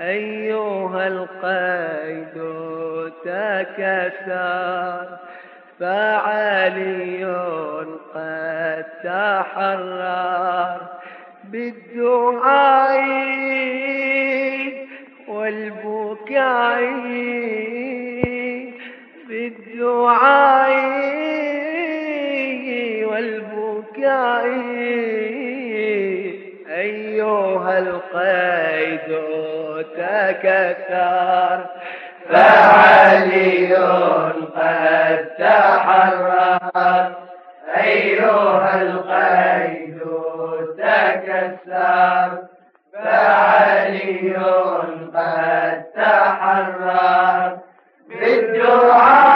أيها القيد تكسر فعلي قد تحرر. بالدعاء والبكاء بالدعاء والبكاء. أيها القيد تكسر فعلي قد تحرر. أيها القيد تكسر. فعلي قد تحرر. بالدعاء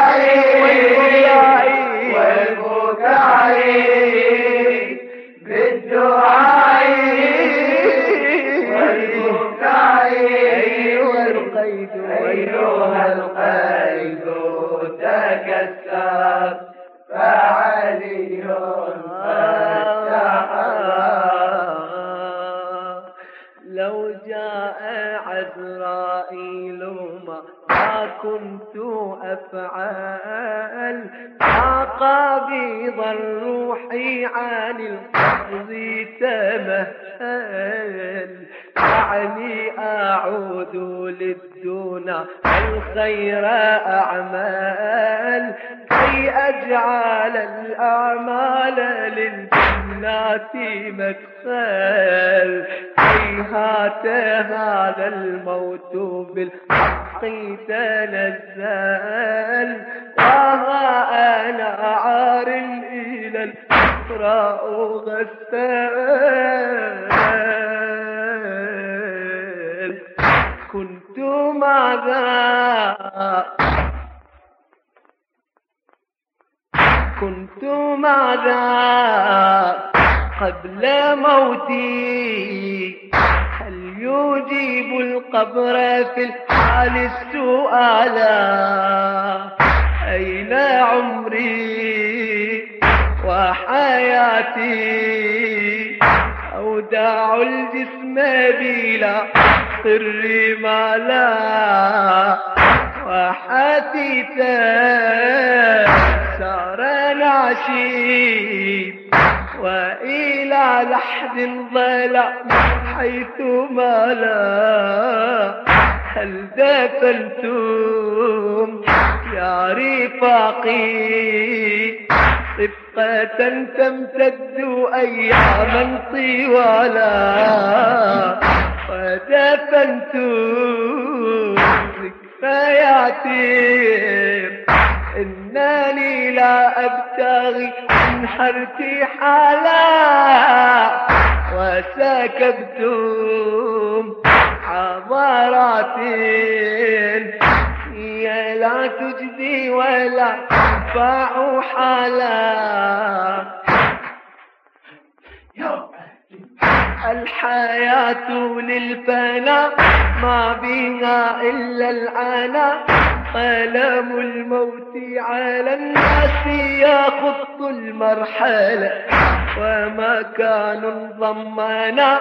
هذا الموت بالحق تنزل. وها أنا عار إلى الأخرى أغسل كنت ماذا؟ كنت ماذا؟ قبل موتي. يجيب القبر في الحال السؤال أين عمري وحياتي؟ أودع الجسم بلا سر ما لا وحثيتا سار نعشي وإلى لحد ضلع حيث ما لا. هل دفنتم يا رفاقي؟ صفقة تمتد أياما طوالا. ودفنتم ذكرياتي إنني لا أبتغي منها ارتحالا وسكبتم حضارات هي لا تجدي ولا تنفع حالا. الحياة للفنا ما بها إلا العنا. قلم الموت على الناس يخط المرحلة وما كان ضمنا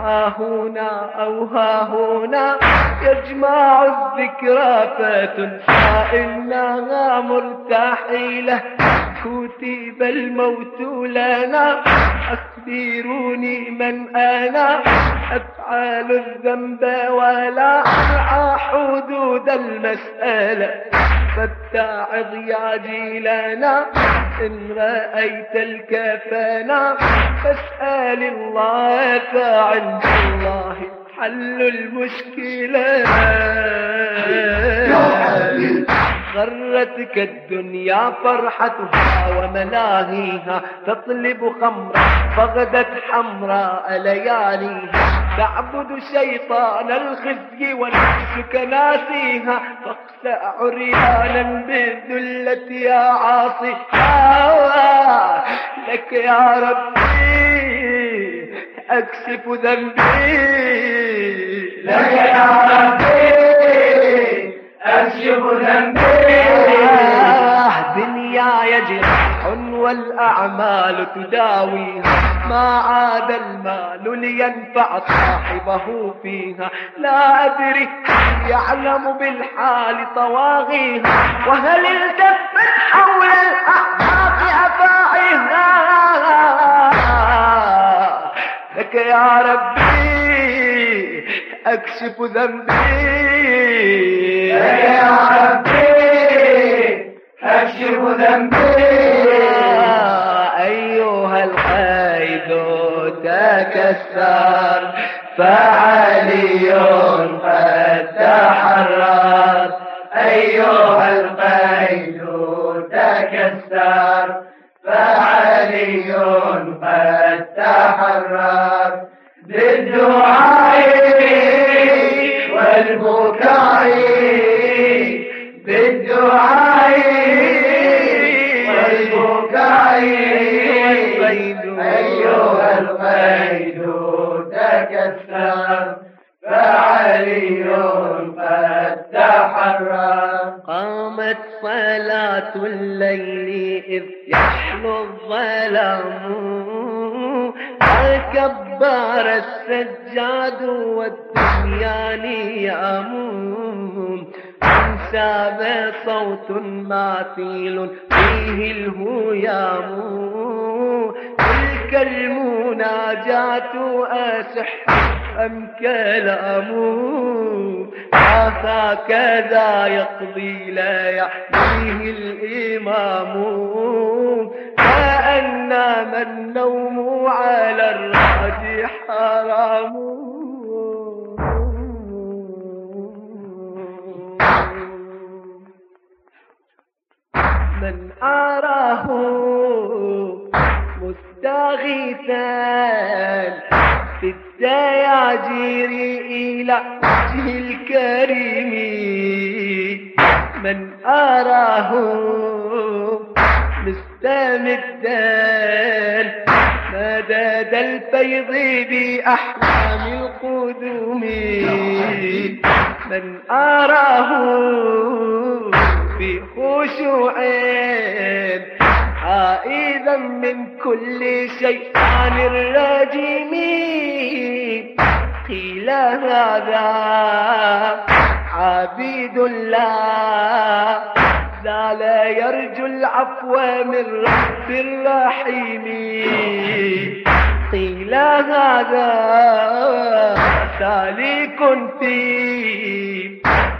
ها هنا أو ها هنا يجمع الذكرى فتنسى إنها مرتحلة. كتب الموت لنا. أخبروني من أنا أفعل الذنب ولا أرعى حدود المسألة. فاتعظ يا جيلنا إن رأيت الكفنا فاسأل الله فعند الله حل المشكلة غرتك الدنيا فرحتها وملاهيها تطلب خمرا فغدت حمراء لياليها. تعبد شيطان الخزي ونفسك ناسيها. فاخسأ عريانا بالذلة يا عاصي. لك يا ربي أكسف ذنبي. لك يا ربي أكشف ذنبي آه دنياي جرح الأعمال تداويها ما عاد المال لينفع صاحبه فيها. لا أدري يعلم بالحال طواغيها. وهل التفت حول الأحقاق أفاعيها لك يا ربي أكشف ذنبي. يا ربي أكشف ذنبي. أيها القيد تكسر فعلي قد تحرر. أيها القيد تكسر فعلي قد تحرر. بالدعاء والبكاء بالدعاء والبكاء أيها القيد تكسر فعلي قد تحرر قامت صلاة الليل إذ يحلو الظلام. وكبر السجاد والدنيا نيام انساب صوت ماثيل فيه الهيام. تلك المناجاة أسح أم كلام. هكذا يقضي لا يحميه الإمام. كأنما النوم على الراجح حرام. من أراه مستغيثا في الدياجير إلى وجه الكريم. من أراه مستمدا مدد الفيض بأحلام القدوم. من أراه بخشوع عائذا من كل شيطان رجيم قيل هذا عبيد الله. زال يرجو العفو من رب الرحيم. قيل هذا سالك في.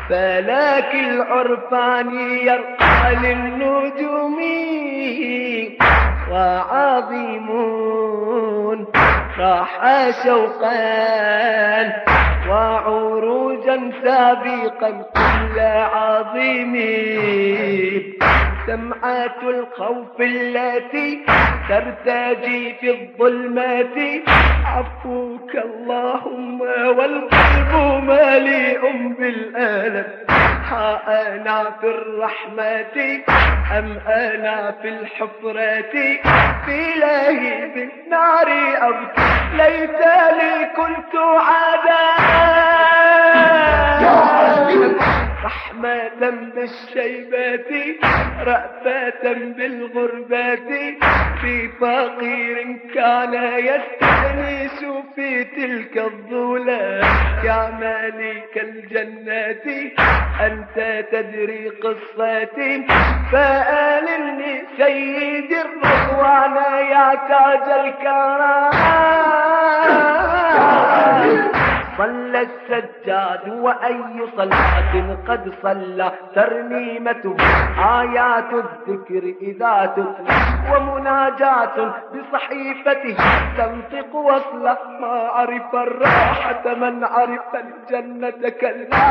فلاك العرفان يرقى للنجوم وعظيم راح شوقا وعروجا سابقا كل عظيم. سمعة الخوف التي ترتجي في الظلمات. عفوك اللهم والقلب مليء بالألم ها أنا في الرحمة أم أنا في الحفرة في لهيب النار أبكي. ليتني كنت عذاب رحمة بالشيبات رأفة بالغربات. في فقير كان يستأنس في تلك الظلام يا مالك الجنات أنت تدري قصتي فآلني سيد الرضوان يا تاج الكرام. صلى السجاد وأي صلاة قد صلى. ترنيمته آيات الذكر إذا تتلى ومناجاة بصحيفته. تنطق وصلا ما عرف الراحة. من عرف الجنة كلا.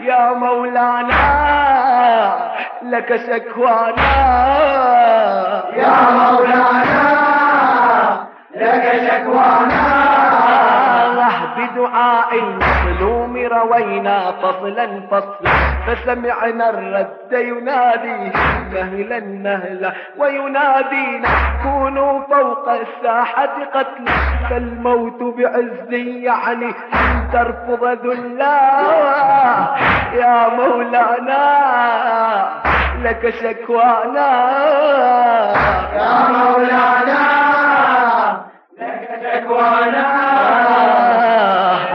يا مولانا لك شكوانا. يا مولانا لك شكوانا. بدعاء المظلوم روينا فصلا فصلا فسمعنا الرد ينادي مهلا مهلا وينادينا كونوا فوق الساحة قتلا فالموت بعز يعني أن ترفض ذلا. يا مولانا لك شكوانا. يا مولانا. شكوانا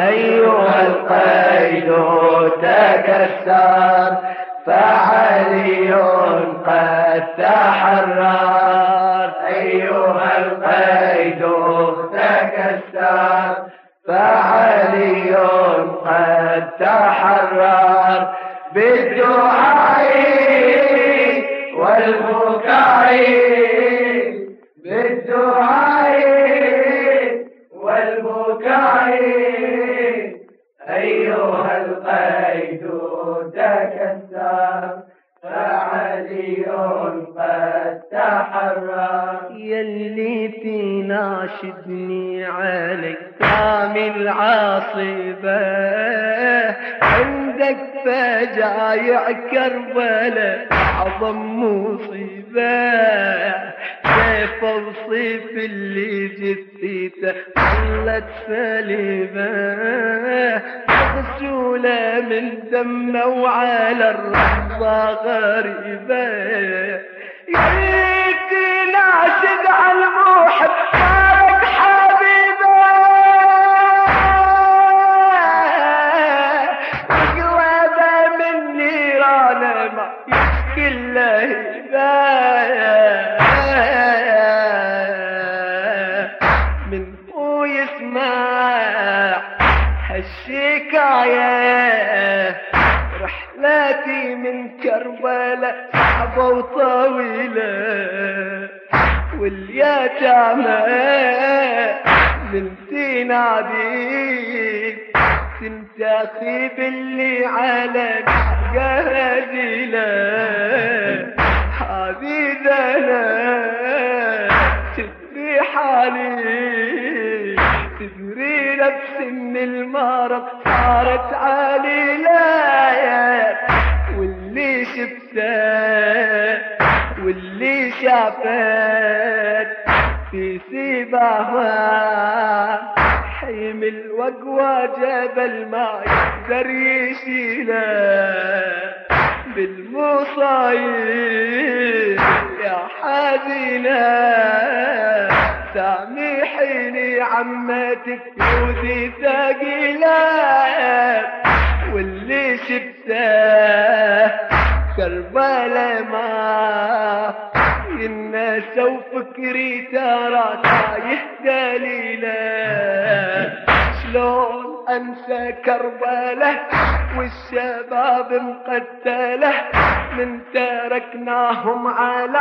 أيها القيد تكسر فعلي قد تحرر. أيها القيد تكسر فعلي قد تحرر. بالدعاء والبكاء أيها القيد تكسر فعلي قد تحرر يلي تناشدني عليك كامل عاصبة. عندك فجايع كربلاء أعظم مصيبة. سيف وصيف اللي جثيته ظلت سليمة مغسولة من دمه وعلى الرضا غريبة. يريد ناشد على الموحد صارت قريبة من نيران ما من واليتامى من تنادي تنتخي باللي على قهديلة هذه حيمل وقوى جبل ما يقدر يشيله بالمصايب يا حزينة سامحيني عمتك يودي ثقيلة واللي شفته كربلاء ما ينسى وفكري ترى تايه دليله شلون أنسى كربلة والشباب مقتلة من تركناهم على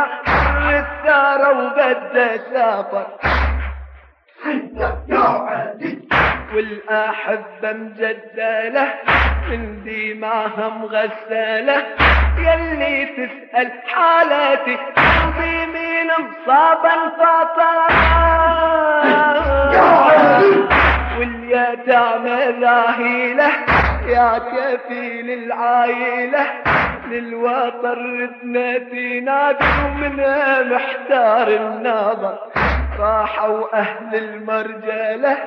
الثار وبدأ سافر. والأحبة مجدلة من دماها مغسلة يلي تسأل حالاتي قلبي مين مصابا فطر واليتامى ذاهلة يا كفيل العايلة للوطر ردنا تنادي ومنها محتار النظر. راحوا أهل المرجلة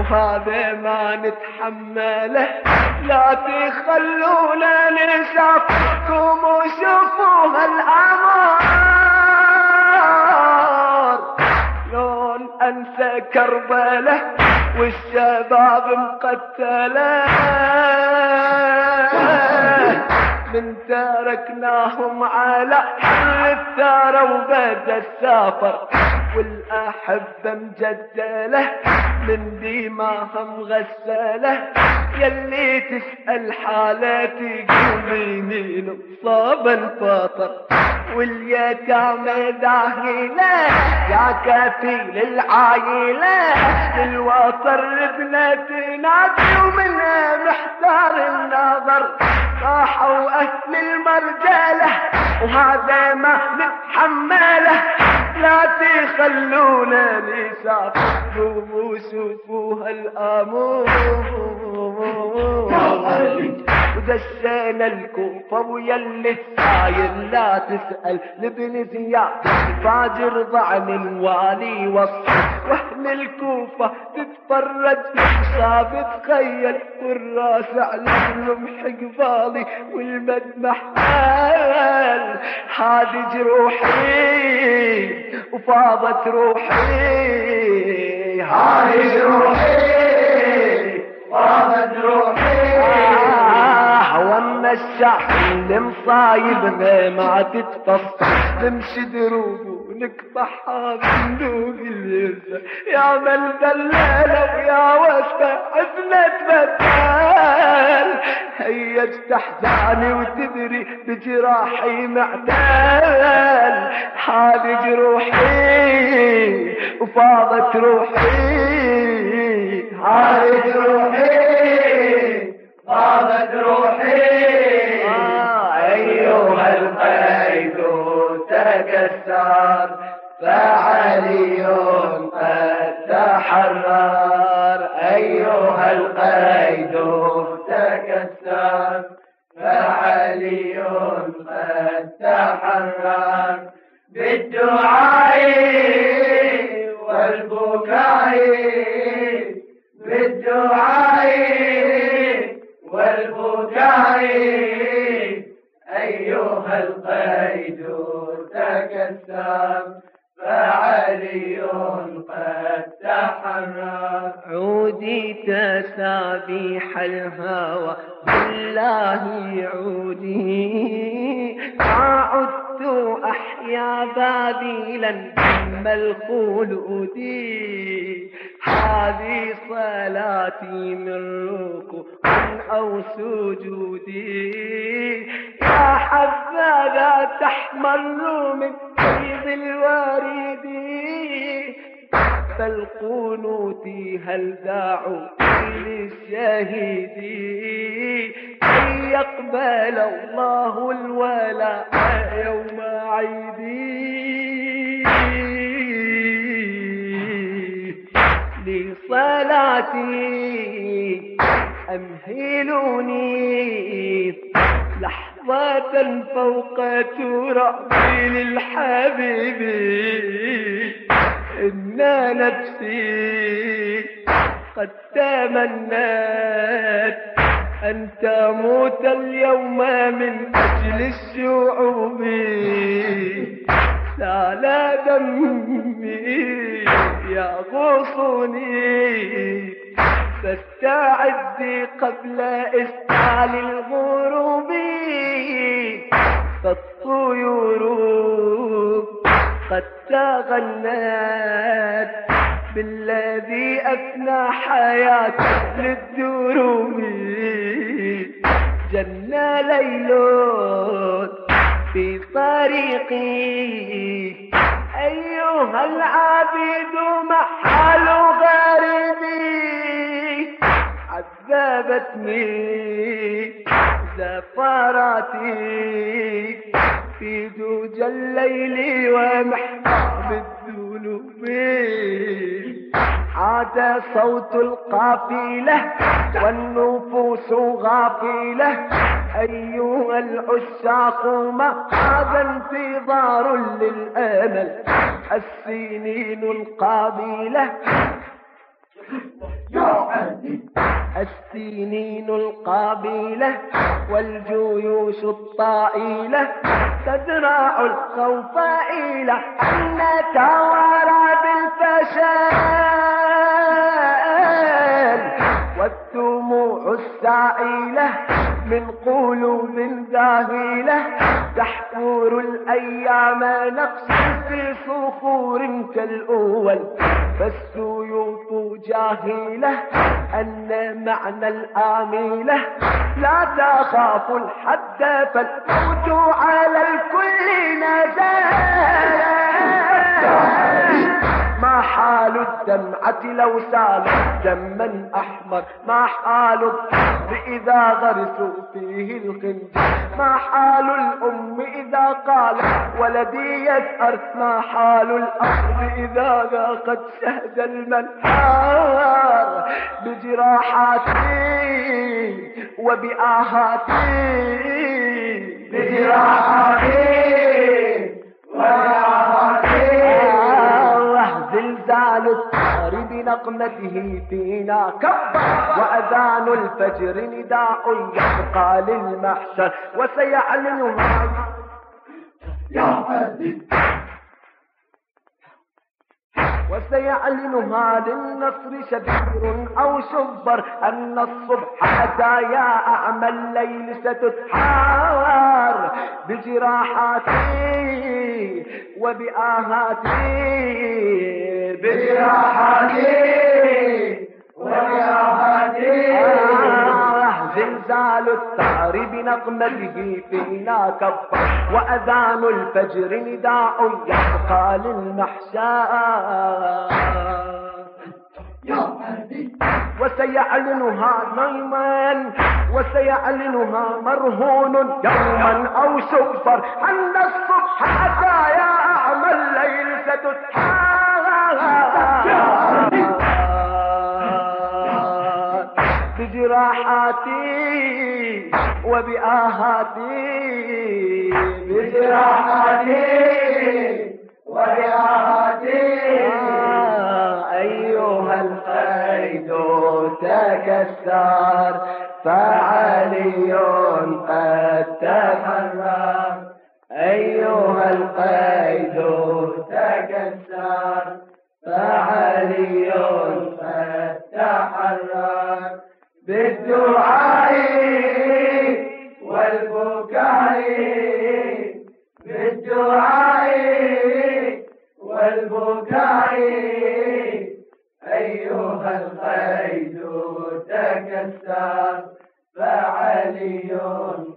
وهذا ما نتحمله. لا تخلونا نشافكم وشوفوا هالأمر. أنسى كربله والشباب مقتله من تركناهم على الثار وبدأ السافر. والأحبة مجدلة من دماها مغسلة يلي تسأل حالاتي قومي مين صاب الفطر. واليتامى داهلة يا كفيل العايلة. للوطر ابنة نادي ومنها محتار النظر راحوا أهل المرجلة وهذا ما نتحمله. لا تخلونا نسافر وشوفوا هالأمور. دشينا الكوفة ويا اللي لا تسأل لابن زياد فاجر ضعن الوالي والصف واهل الكوفة تتفرج صاب تخيل والراس على الرمح قبالي والمدمح حال. هذه جروحي وفاضت روحي. هذه روحي فاضت روحي. وأما الشعب اللي مصايبنا ما تتفصل. نمشي دروب ونكبحها بندوق اليرزة يا مل دلالة ويا وسطة حزنة بدال. هي تحزاني وتدري بجراحي معدال هذه جروحي وفاضت روحي. هذه روحي فاضت روحي. أيها القيد تكسر فعلي قد تحرر. أيها القيد تكسر فعلي قد تحرر. بالدعاء والبكاء بالدعاء والبكاء أيها القيد تكسر فعلي قد تحرر. عودي تسابيح الهوى بالله عودي. ما عدت أحيا باذلا دم الخلود هذه صلاتي من ركوع أو سجودي. يا حبذا تحمر من فيض الوريد فالقنوت هل داعوا للشهيد أن يقبل الله الولاء يوم عيدي لصلاتي أمهلوني لحظة فوق ترابي للحبيب. إن نفسي قد تمنت أن تموت اليوم من أجل الشعوب. لا دمي يغوصني. فاستعدي قبل إسعال الغروب. فالطيور تغنت بالذي أفنى حياته للدروب جن ليل في طريقي. أيها العبيد محل غريبي. عذبتني زفراتي. في دوج الليل ومحباب الذنوب. عاد صوت القافلة والنفوس غافلة. أيها العشاق ما هذا انتظار للأمل. السنين القابلة. يا عزيز السنين القابلة والجيوش الطائلة تزرع الخوف إلى أن نتوارى بالفشل والدموع السائلة من قلوب ذاهلة تحفر الأيام نقص في صخور كالأول فالسيوف جاهلة أن معنى الآملة لا تخاف الحد فالموت على الكل نزل ما حال الدمعة لو سالت دما أحمر. ما حال الطفل إذا غرسوا فيه الخنجر ما حال الأم إذا قالت ولدي يسأر؟ ما حال الأرض إذا ذاقت شهد المنحار بجراحاتي وبآهاتي. بجراحاتي وبآهاتي بنقمته فينا كبر وأذان الفجر نداء يبقى للمحشر وسيعلن هذا يا عزيز وسيعلنها للنصر شبير أو شبر أن الصبح أتى يا أعمى الليل ستتحار بجراحاتي وبآهاتي. بجراحاتي وبآهاتي. آه. زلزال الثار بنقمته فينا كبر وأذان الفجر نداء يبقى عزيز وسيعلنها نيما وسيعلنها مرهون يوما أو شفر أن الصبح أتى يا أعمى الليل ستتحار بجراحاتي وبآهاتي. بجراحاتي وبآهاتي. آه، أيها القيد تكسر فعلي قد تحرر أيها القيد تكسر بالدعاء والبكاء بالدعاء والبكاء أيها القيد تكسر فعلي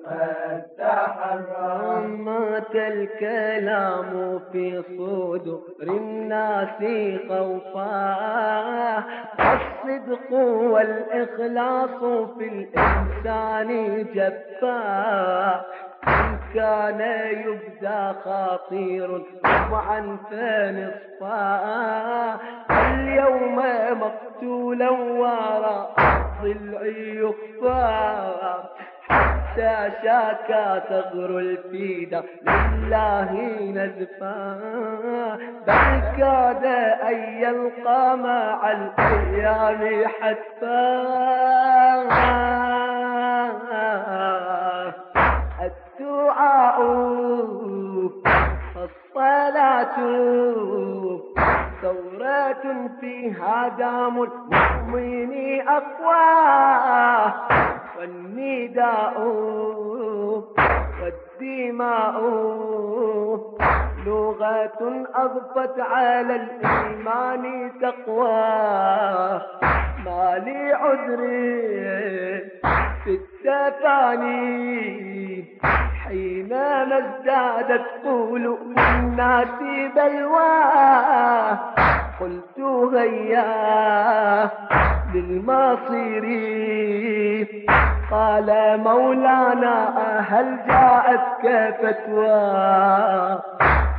قد تحرر مات الكلام في صدور الناس خوفا الصدق والإخلاص في الإنسان جفا. كان يبدى خطير طبعا فنصفا. اليوم مقتولا وراء الضلع يخفى حتى شاكا ثغر الفيدة لله نزفا. بل كاد أن يلقى مع الأيام حتفا. الدعاء الصلاة ثورات فيها دام المؤمن أقوى. والنداء والدماء لغة أضفت على الإيمان تقوى. ما لي عذر في التفاني حينما ازدادت قلوب الناس بلوى قلت هيا للمصير. قال مولانا هل جاءتك فتوى؟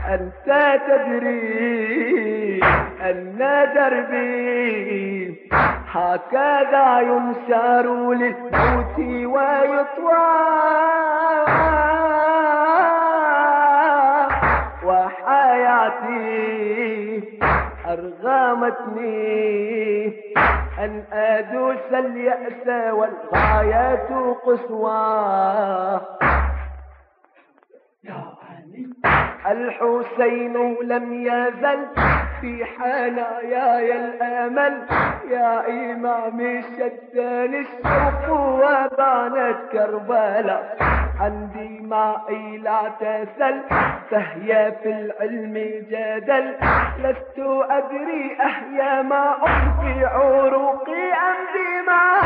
أنت تدري أن دربي هكذا ينشر للموت ويطوى. وحياتي أرغمتني أن أدوس اليأس والغاية قسوى الحسين لم يزل في حناياي الآمل. يا امامي شدني الشوق وبانت كربلاء عن دمائي لا تسل فهي في العلم جدل. لست أدري احيا ما في عروقي ام دماء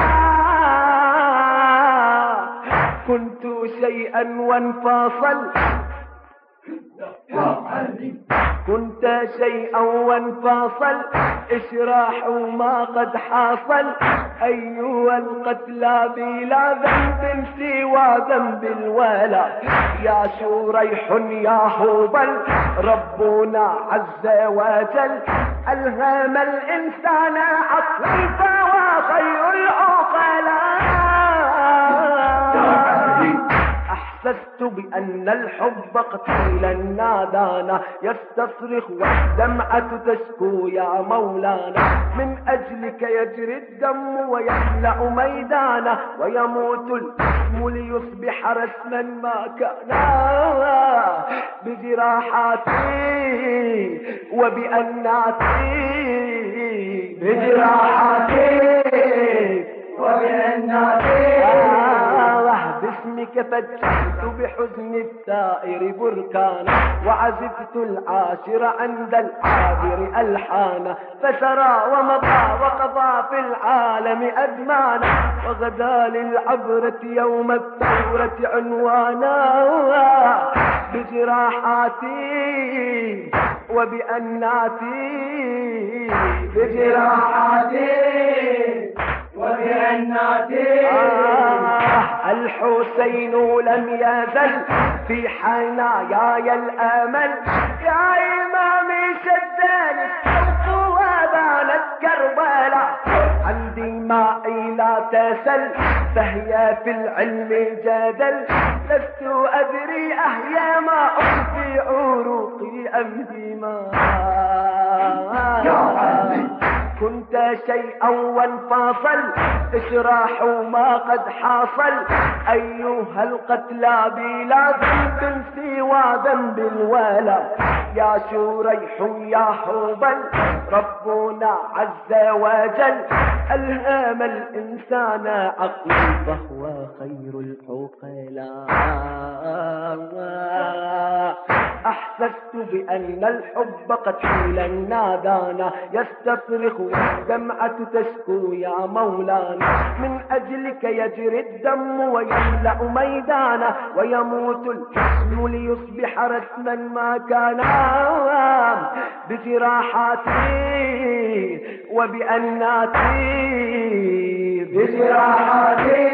كنت شيئا وانفصل. يا علي كنت شيئا وانفصل إشراح ما قد حصل أيها القتلى بلا ذنب سوى ذنب الولا. يا شريح يا هبل ربنا عز وجل ألهم الإنسان عقلا أحسست بأن الحب قتيلا نادانا يستصرخ والدمعة تشكو يا مولانا. من أجلك يجري الدم ويملأ ميدانا ويموت الاسم ليصبح رسما ما كان بجراحاتي وبأناتي. بجراحاتي وبأناتي. باسمك فجأت بحزن الثائر بركانا وعزفت العاشر عند العابر ألحانا فسرى ومضى وقضى في العالم أزمانا وغدا للعبرة يوم الثورة عنوانا بجراحاتي وبأناتي بجراحاتي آه الحسين لم يزل في حناياي الأمل. يا امامي شدني الشوق وبانت كربلاء عن دمائي لا تسل فهي في العلم جدل. لست أدري اهيا ما في عروقي أم دماء. يا علي. كنت شيئا وانفصل اشراح ما قد حاصل. أيها القتلى بلا ذنب سوى ذنب الولا يا شريح يا حوبل ربنا عز وجل. الهام الإنسان عقلا فهو خير العقلاء. أحسست بأن الحب قتيلا نادانا يستصرخ والدمعة تشكو يا مولانا. من أجلك يجري الدم ويملأ ميدانا ويموت الجسم ليصبح رسما ما كان. بجراحاتي وبأناتي. بجراحاتي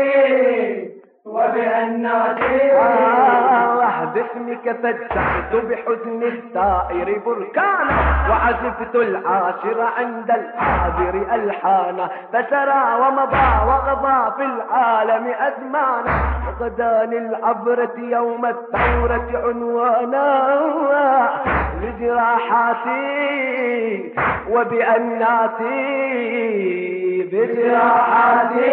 وبأناتي آه باسمك فجعت بحزن الثائر بركانا وعزفت العاشر عند العابر ألحانا فسرى ومضى وغضى في العالم أزمانا. وغدا للعبرة يوم الثورة عنوانا بجراحاتي وبأناتي بجراحاتي.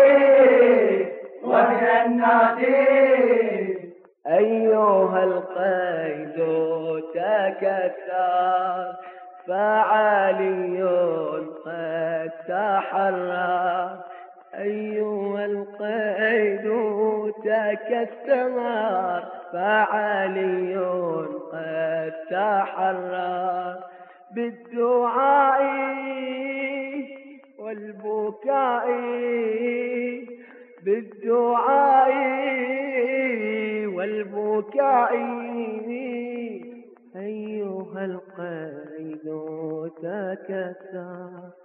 أيها القيد تكسر فعلي قد تحرر. أيها القيد تكسر فعلي قد تحرر. بالدعاء والبكاء بالدعاء والبكاء. أيها القيد تكسر